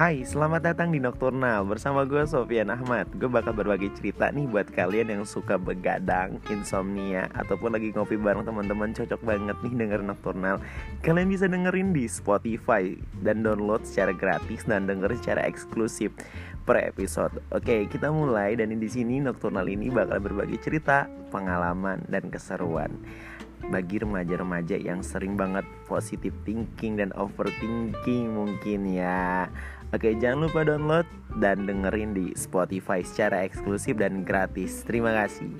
Hai, selamat datang di Nocturnal bersama gue Sofian Ahmad. Gue bakal berbagi cerita nih buat kalian yang suka begadang, insomnia Ataupun lagi ngopi bareng teman-teman cocok banget nih denger Nocturnal. Kalian bisa dengerin di Spotify dan download secara gratis dan denger secara eksklusif per episode. Oke, kita mulai dan di sini Nocturnal ini bakal berbagi cerita, pengalaman, dan keseruan bagi remaja-remaja yang sering banget positive thinking dan overthinking mungkin ya Oke jangan lupa download dan dengerin di Spotify secara eksklusif dan gratis. Terima kasih